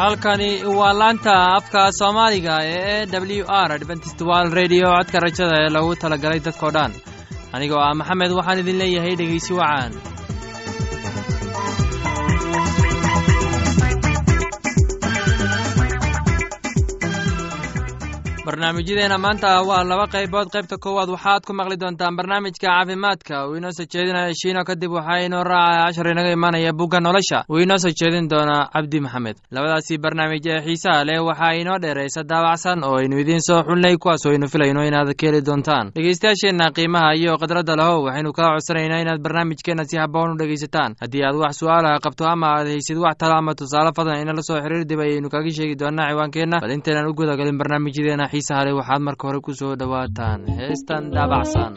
halkani waa laanta afka soomaaliga ee w r adventistwal redio codka rajada ee lagu talagalay dadkoo dhan. Anigoo ah maxamed waxaan idin leeyahay dhegaysi wacaan barnaamijyadeena maanta waa laba qaybood. Qaybta koowaad waxaad ku maqli doontaan barnaamijka caafimaadka. Uu inoo soo jeedinaya shiino kadib waxaa inoo raacaya cashar inaga imaanaya bugga nolosha. Uu inoo soo jeedin doonaa cabdi maxamed. Labadaasii barnaamij ee xiisaha leh waxaa inoo dheeraysa daabacsan oo aynu idiin soo xulnay kuwaas oo aynu filayno inaad ka heli doontaan. Dhegeystayaasheenna qiimaha iyo khadradda lahow waxaynu kaa codsanaynaa inaad barnaamijkeenna si haboon u dhegaysataan. Haddii aad wax su'aalaha qabto ama aad haysid wax talo ama tusaale fadlan inala soo xiriir dib ayaynu kaga sheegi doonaa ciwaankeenna. Bal intaynan u gudagalin barnaamijyadeena xiisaha leh waxaad marka hore ku soo dhowaataan heestan daabacsan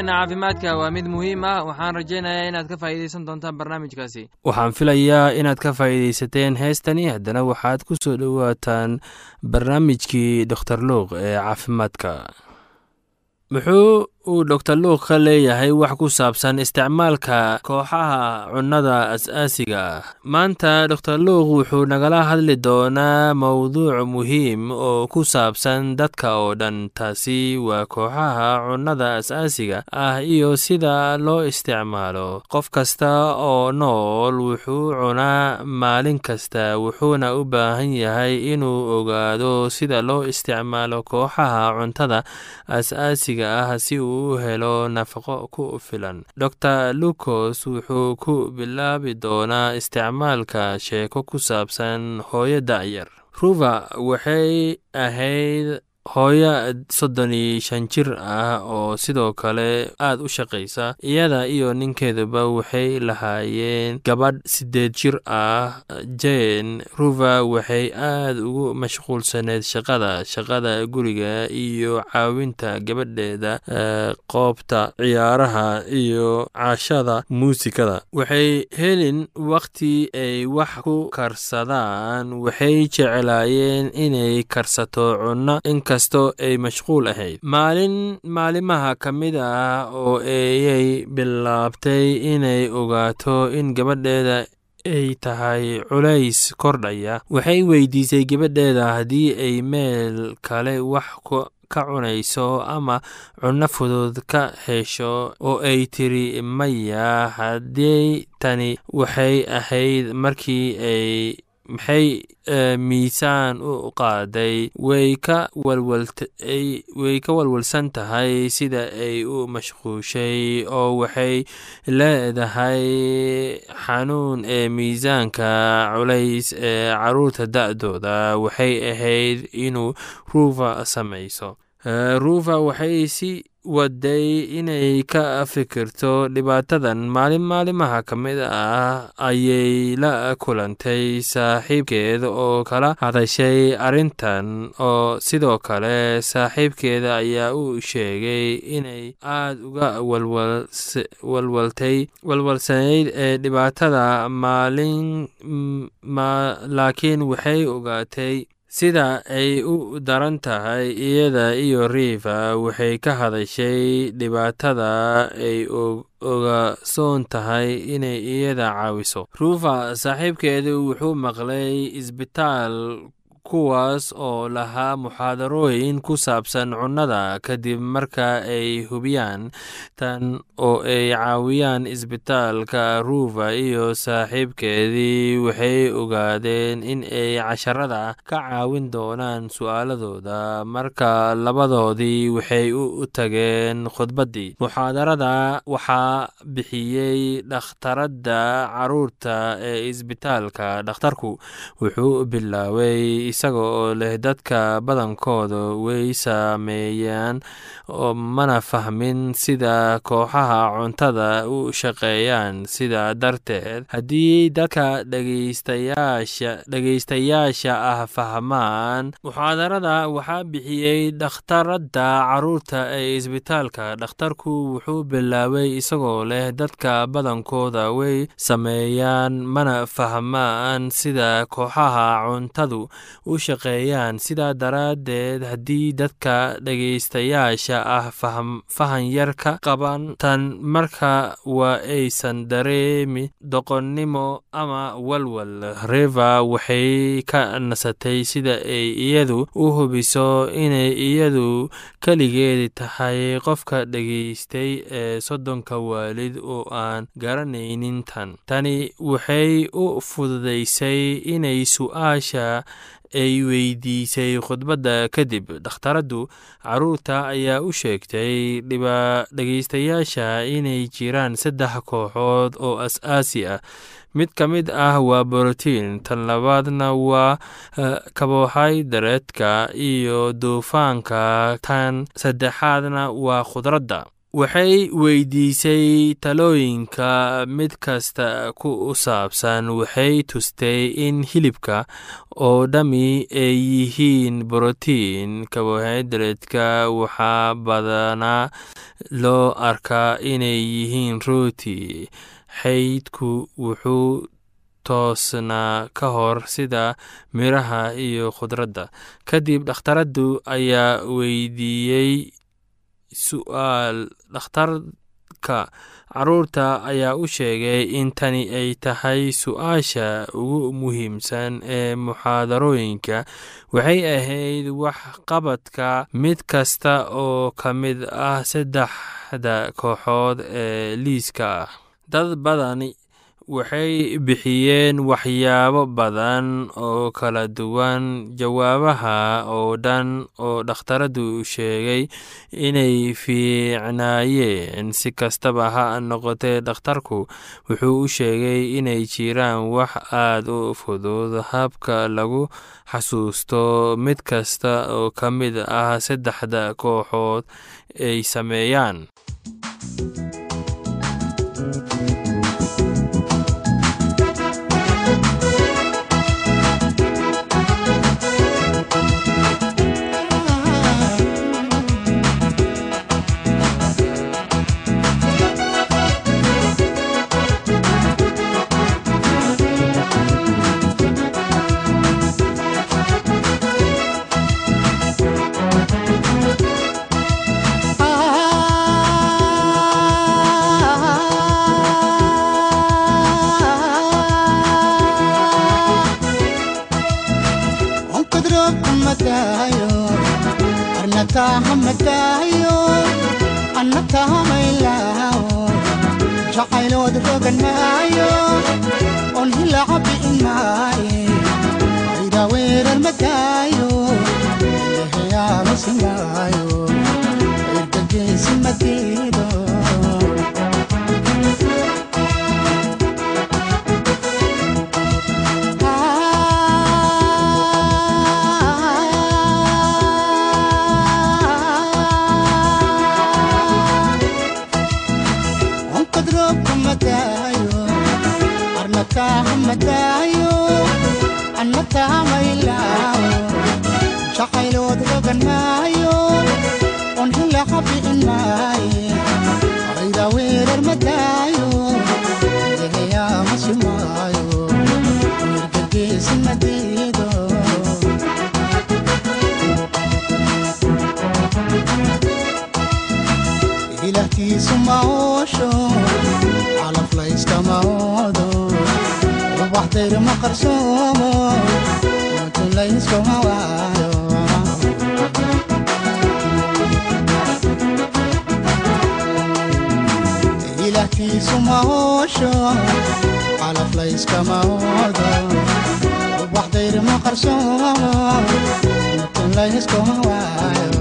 barnaamijkeenna caafimaadka waa mid muhiim ah. Waxaan rajaynayaa inaad ka faa'iidaysan doontaan barnaamijkaasi. Waxaan filayaa inaad ka faa'iidaysateen heestani. Haddana waxaad ku soo dhowaataan barnaamijkii doktor luuq ee caafimaadka. Muxuu uu doctor luuk ka leeyahay wax ku saabsan isticmaalka kooxaha cunnada as-aasiga ah. Maanta doctor luuk wuxuu nagala hadli doonaa mowduuc muhiim oo ku saabsan dadka oo dhan. Taasi waa kooxaha cunnada as-aasiga ah iyo sida loo isticmaalo. Qof kasta oo nool wuxuu cunaa maalin kasta wuxuuna u baahan yahay inuu ogaado sida loo isticmaalo kooxaha cuntada as-aasiga ah si u helo nafaqo ku filan. Dor lucos wuxuu ku bilaabi doonaa isticmaalka sheeko ku saabsan hooyo da'yar ruva waxay ahayd hooyo soddon iyo shan jir ah oo sidoo kale aad u shaqaysa iyada iyo ninkeeduba waxay lahaayeen gabadh siddeed jir ah. Jen ruva waxay aad ugu mashquulsaneed shaqada shaqada guriga iyo caawinta gabadheeda qoobta ciyaaraha iyo cashada muusikada. Waxay helin wakhti ay wax ku karsadaan waxay jeclaayeen inay karsato cunno inkastoo ay mashquul ahayd. Maalin maalimaha ka mid ah oo ayay bilaabtay inay ogaato in gabadheeda ay tahay culays kordhaya waxay weydiisay gabadheeda haddii ay meel kale wax ka cunayso ama cunno fudud ka hesho oo ay tiri maya haddii tani waxay ahayd markii ay maxay miisaan u qaaday way ka way ka walwalsan tahay sida ay u mashquushay oo waxay leedahay xanuun ee miisaanka culays ee carruurta da'dooda. Waxay ahayd inuu ruufa samayso ruufa waxay si waday inay ka fikirto dhibaatadan maalin maalimaha ka mid ah ayay la kulantay saaxiibkeeda oo kala hadashay arrintan oo sidoo kale saaxiibkeeda ayaa u sheegay inay aad uga walwaltay walwalsanayd ee dhibaatada maalin laakiin waxay ogaatay sida ay u daran tahay iyada iyo riifa waxay ka hadashay dhibaatada ay ogasoon tahay inay iyada caawiso. Ruufa saaxiibkeedu wuxuu maqlay isbitaal kuwaas oo lahaa muxaadarooyin ku saabsan cunnada kadib marka ay hubiyaan tan oo ay caawiyaan isbitaalka ruufa iyo saaxiibkeedii waxay ogaadeen in ay casharada ka caawin doonaan su'aaladooda. Marka labadoodii waxay u tageen khudbaddii. Muxaadarada waxaa bixiyey dhakhtaradda carruurta ee isbitaalka dhakhtarku wuxuu bilaabay isaga oo leh dadka badankooda way saameeyaan mana fahmin sida kooxaha cuntada u shaqeeyaan. Sida darteed haddii dadka dhegaystayaasha ah fahmaan muxaadarada waxaa bixiyey dhakhtaradda carruurta ee isbitaalka. Dhakhtarku wuxuu bilaabay isagoo leh dadka badankooda way sameeyaan mana fahmaan sida kooxaha cuntadu u shaqeeyaan. Sidaa daraaddeed haddii dadka dhegaystayaasha ah fahan yar ka qaban tan marka waa aysan dareemi doqonnimo ama walwal. Reva waxay ka nasatay sida ay iyadu u hubiso inay iyadu keligeedi tahay qofka dhegaystay ee soddonka waalid oo aan garanaynin tan. Tani waxay u fududaysay inay su'aasha ay weydiisay khudbadda kadib dhakhtaraddu carruurta ayaa u sheegtay dhegaystayaasha inay jiraan saddex kooxood oo as-aasi ah. Mid ka mid ah waa borotiin tan labaadna waa kabohaydareedka iyo duufaanka tan saddexaadna waa khudradda waxay weydiisay talooyinka mid kasta ku saabsan waxay tustay in hilibka oo dhammi ay yihiin borotiin kabohaydareedka waxaa badanaa loo arkaa inay yihiin rooti. Xaydku wuxuu toosnaa ka hor sida miraha iyo khudradda. Kadib dhakhtaraddu ayaa weydiiyey su'aal dhakhtarka carruurta ayaa u sheegay in tani ay tahay su'aasha ugu muhiimsan ee muxaadarooyinka. Waxay ahayd waxqabadka mid kasta oo ka mid ah saddexda kooxood ee liiska. Ah dad badani waxay bixiyeen waxyaabo badan oo kala duwan. Jawaabaha oo dhan oo dhakhtaradu sheegay inay fiicnaayeen si kastaba ha noqotee dhakhtarku wuxuu u sheegay inay jiraan wax aad u fudud. Habka lagu xasuusto mid kasta oo ka mid ah saddexda kooxood ay sameeyaan hamatahayo arnataa hamatahayo annataa hamaylaawo jacaylood rogan maayo oon hila cabbi'in maaye ayda weerar mataayo eheyaalusimaayo ergageysi madiido jacaylod ogan maayo on hila xabiin maaye ayda weerar madaayo degayaamashi maayo wergageesi madiido ilahkiisu maoosho calaflayska maodo ubaxdayr ma qarsoomo ilahkiisuma hoosho calaf layskama odo ubaxdayrma qarsoomo mutin layskuma waayo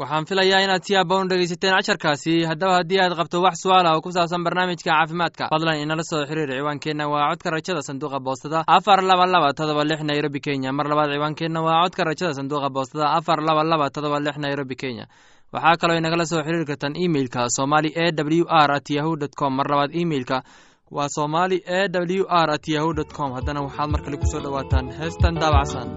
waxaan filayaa inaad si aboon dhegaysateen casharkaasi. Haddaba haddii aad qabto wax su'aala oo ku saabsan barnaamijka caafimaadka fadlan inala soo xiriir ciwaankeenna. Waa codka rajada sanduuqa boostada afar laba laba todoba lix nairobi kenya. Mar labaad ciwaankeenna waa codka rajada sanduuqa boostada afar laba laba todoba lix nairobi kenya. Waxaa kaloo inagala soo xiriiri kartaan emeilka somali e w r at yahu dt com. Mar labaad emeilka waa somali e w r at yahu dt com. Haddana waxaad mar kale ku soo dhowaataan heestan daabacsan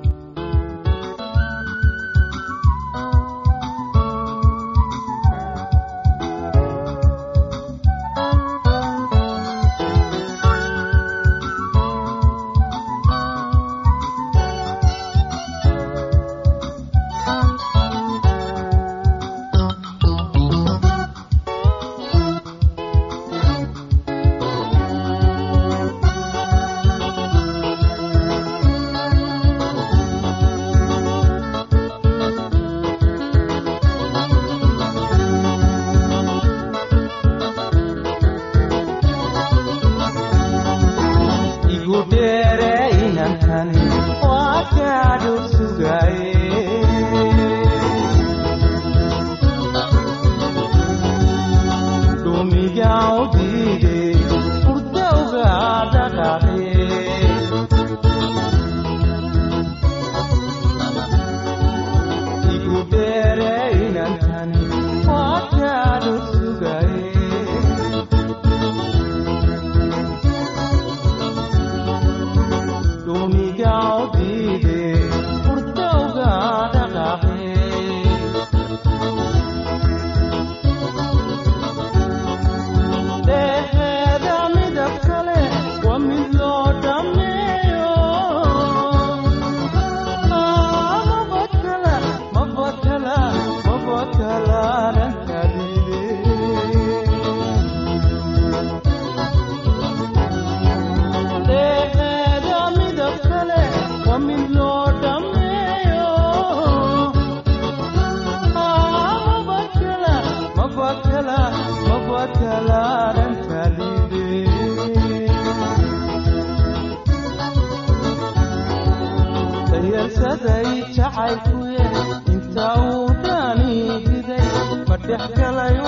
waxaan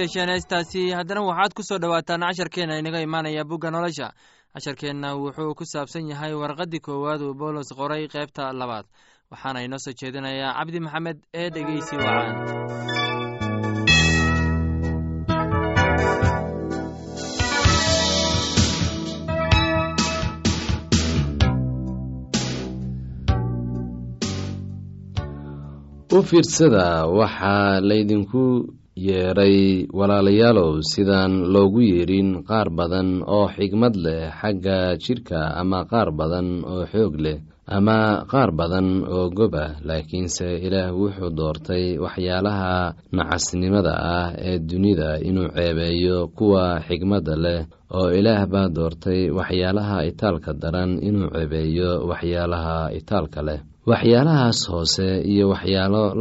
hesheen heestaasi. Haddana waxaad ku soo dhowaataan casharkeenna inaga imaanaya bugga nolosha. Casharkeenna wuxuu ku saabsan yahay warqaddii koowaad uu boolos qoray qaybta labaad. Waxaana inoo soo jeedinayaa cabdi maxamed ee dhegeysi wacaan u fiirsada waxaa laydinku yeedhay walaalayaalow sidaan loogu yeedhin qaar badan oo xigmad leh xagga jidhka ama qaar badan oo xoog leh ama qaar badan oo gob ah laakiinse ilaah wuxuu doortay waxyaalaha nacasnimada ah ee dunida inuu ceebeeyo kuwa xigmadda leh oo ilaah baa doortay waxyaalaha itaalka daran inuu ceebeeyo waxyaalaha itaalka leh waxyaalahaas hoose iyo waxyaalo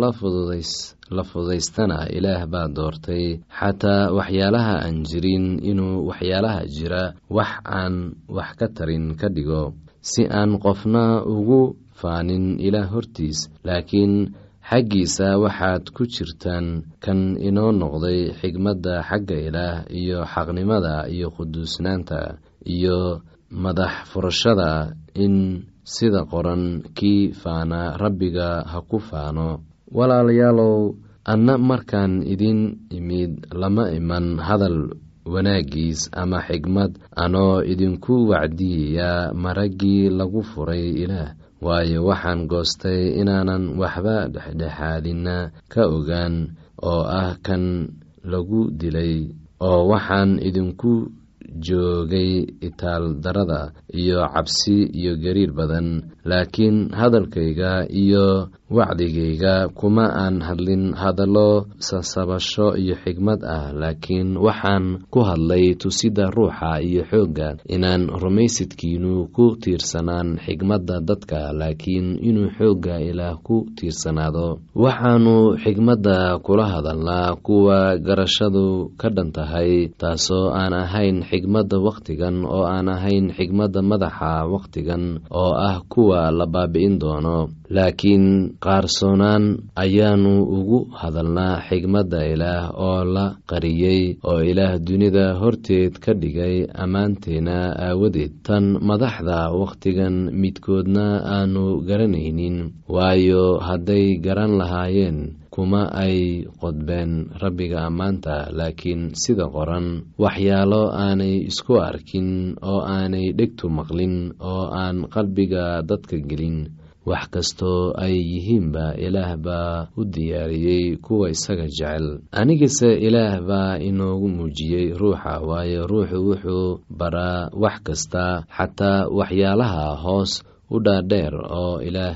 la fududaystana ilaah baa doortay. Xataa waxyaalaha aan jirin inuu waxyaalaha jira wax aan wax ka tarin ka dhigo. Si aan qofna ugu faanin ilaah hortiis laakiin xaggiisa waxaad ku jirtaan kan inoo noqday xigmadda xagga ilaah iyo xaqnimada iyo quduusnaanta iyo madax furashada in sida qoran kii faana rabbiga ha ku faano. Walaalayaalow anna markaan idin imid lama iman hadal wanaaggiis ama xigmad. Anoo idinku wacdiyaya maraggii lagu furay ilaah. Waayo waxaan goostay inaanan waxba dhexdhexaadina ka ogaan oo ah kan lagu dilay. Oo waxaan idinku joogay itaal darada iyo cabsi iyo gariir badan laakiin hadalkayga iyo wacdigayga kuma aan hadlin hadallo sasabasho iyo xigmad ah laakiin waxaan ku hadlay tusida ruuxa iyo xoogga inaan rumaysidkiinu ku tiirsanaan xigmadda dadka laakiin inuu xoogga ilaah ku tiirsanaado. Waxaanu xigmadda kula hadalnaa kuwa garashadu ka dhan tahay taasoo aan ahayn xigmadda wakhtigan oo aan ahayn xigmadda madaxa wakhtigan oo ah kuwa la baabi'in doono. Laakiin qaarsoonaan ayaanu ugu hadalnaa xigmadda ilaah oo la qariyey oo ilaah dunida horteed ka dhigay ammaanteena aawadeed. Tan madaxda wakhtigan midkoodna aanu garanaynin waayo hadday garan lahaayeen kuma ay qodbeen rabbiga ammaanta laakiin sida qoran waxyaalo aanay isku arkin oo aanay dhegtu maqlin oo aan qalbiga dadka gelin. Wax kastoo ay yihiinba ilaah baa u diyaariyey kuwa isaga jecel. Anigase ilaah baa inoogu muujiyey ruuxa waayo ruuxu wuxuu baraa wax kasta xataa waxyaalaha hoos u dhaadheer oo ilaah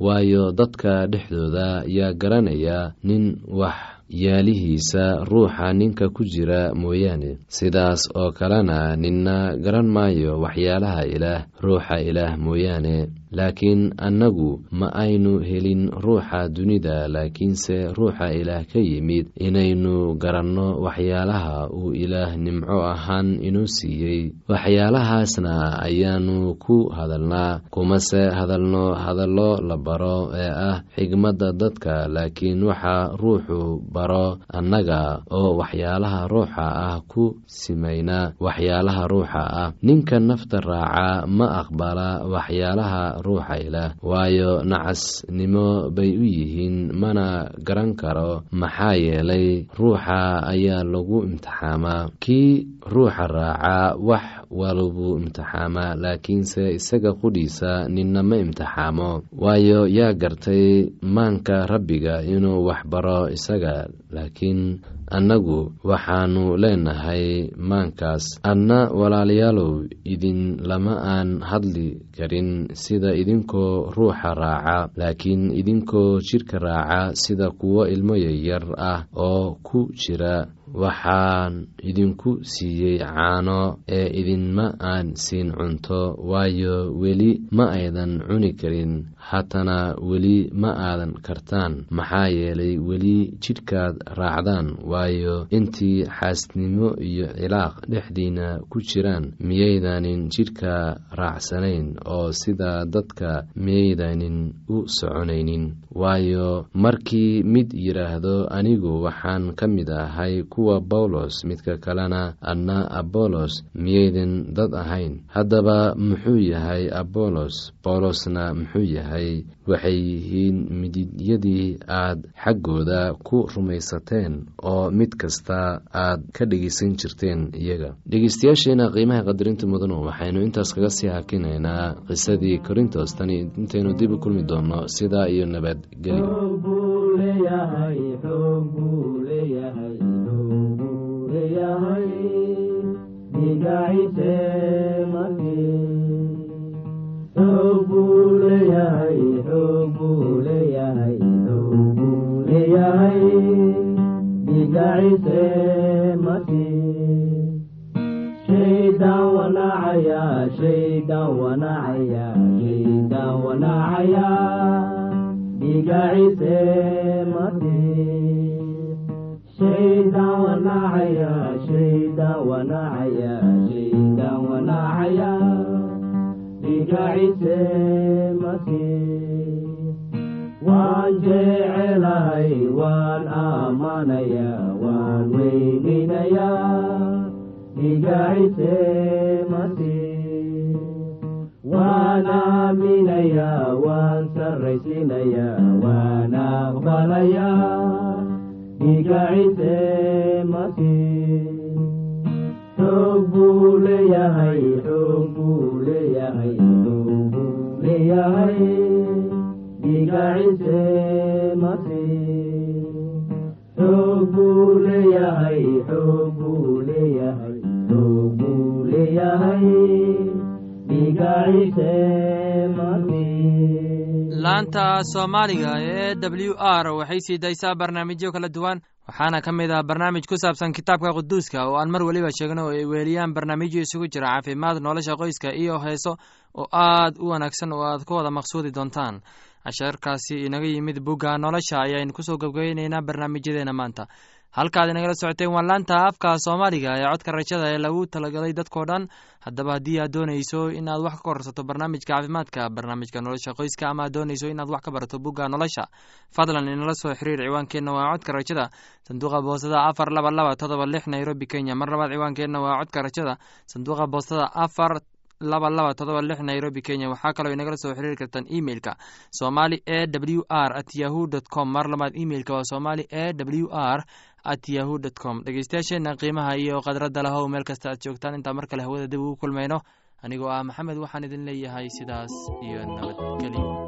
waayo dadka dhexdooda yaa garanaya nin wax yaalihiisa ruuxa ninka ku jira mooyaane. Sidaas oo kalena ninna garan maayo waxyaalaha ilaah ruuxa ilaah mooyaane laakiin annagu ma aynu helin ruuxa dunida laakiinse ruuxa ilaah ka yimid. Inaynu garanno waxyaalaha uu ilaah nimco ahaan inoo siiyey. Waxyaalahaasna ayaanu ku hadalnaa kumase hadalno hadallo la baro ee ah xigmadda dadka laakiin waxa ruuxu baro annaga oo waxyaalaha ruuxa ah ku simayna waxyaalaha ruuxa ah. Ninka nafta raaca ma aqbala waxyaalaha ruuxa ilaah. Waayo nacasnimo bay u yihiin mana garan karo. Maxaa yeelay ruuxa ayaa lagu imtixaamaa. Kii ruuxa raaca wax walbuu imtixaamaa laakiinse isaga qudhiisa ninna ma imtixaamo. Waayo yaa gartay maanka rabbiga inuu wax baro isaga laakiin annagu waxaanu leenahay maankaas. Adna walaalayaalow idin lama aan hadli karin sida idinkoo ruuxa raaca laakiin idinkoo jidhka raaca sida kuwo ilmo yaryar ah oo ku jira waxaan idinku siiyey caano ee idinma aan siin cunto waayo weli ma aydan cuni karin. Haatana weli ma aadan kartaan. Maxaa yeelay weli jidhkaad raacdaan waayo intii xaasnimo iyo cilaaq dhexdiina ku jiraan miyaydanin jidhka raacsanayn oo sida dadka miyaydanin u soconaynin waayo markii mid yidhaahdo anigu waxaan ka mid ahay kuwa bawlos midka kalena adna abolos miyaydan dad ahayn. Haddaba muxuu yahay abolos bawlosna muxuu yahay waxay yihiin mididyadii aad xaggooda ku rumaysateen oo mid kasta aad ka dhegaysan jirteen iyaga. Dhegeystayaasheena qiimaha qadarinta mudanu waxaynu intaas kaga sii hakinaynaa qisadii korintos. Tani intaynu dib u kulmi doonno sidaa iyo nabadgelyo waan ammaanaya waan weyninayaa igacise masiix waan aaminayaa waan sarraysinayaa waan aqbalayaa igacise masiix masiix xoog buu leeyahay xoog laanta soomaaliga ee w r waxay sii daysaa barnaamijyo kala duwan waxaana ka mid ah barnaamij ku saabsan kitaabka quduuska oo aan mar weliba sheegno oo ay weeliyaan barnaamijyo isugu jira caafimaad nolosha qoyska iyo heeso oo aad u wanaagsan oo aad ku wada maqsuudi doontaan. Casharkaasi inaga yimid bugga nolosha ayaynu ku soo gabgabeyneynaa barnaamijyadeena maanta halkaad inagala socoteen waa laanta afka soomaaliga ee codka rajada ee lagu talagalay dadkoo dhan. Haddaba haddii aad doonayso in aad wax ka korsato barnaamijka caafimaadka barnaamijka nolosha qoyska ama aad doonayso inaad wax ka barato bugga nolosha fadlan inala soo xiriir ciwaankeenna waa codka rajada. Sanduuqa boostada afar laba laba todoba lix nairobi kenya. Mar labaad ciwaankeenna waa codka rajada. Sanduuqa boostada afar laba laba todoba lix nairobi kenya. Waxaa kaloo inagala soo xiriiri kartaan emeilka somali e w r at yahu dt com. Mar labaad emeilka waa somali e w r at yahu dt com. Dhegeystayaasheena qiimaha iyo khadradda lahow meel kasta aad joogtaan. Intaa mar kale hawada dib ugu kulmayno anigoo ah maxamed waxaan idin leeyahay sidaas iyo nabadgelyo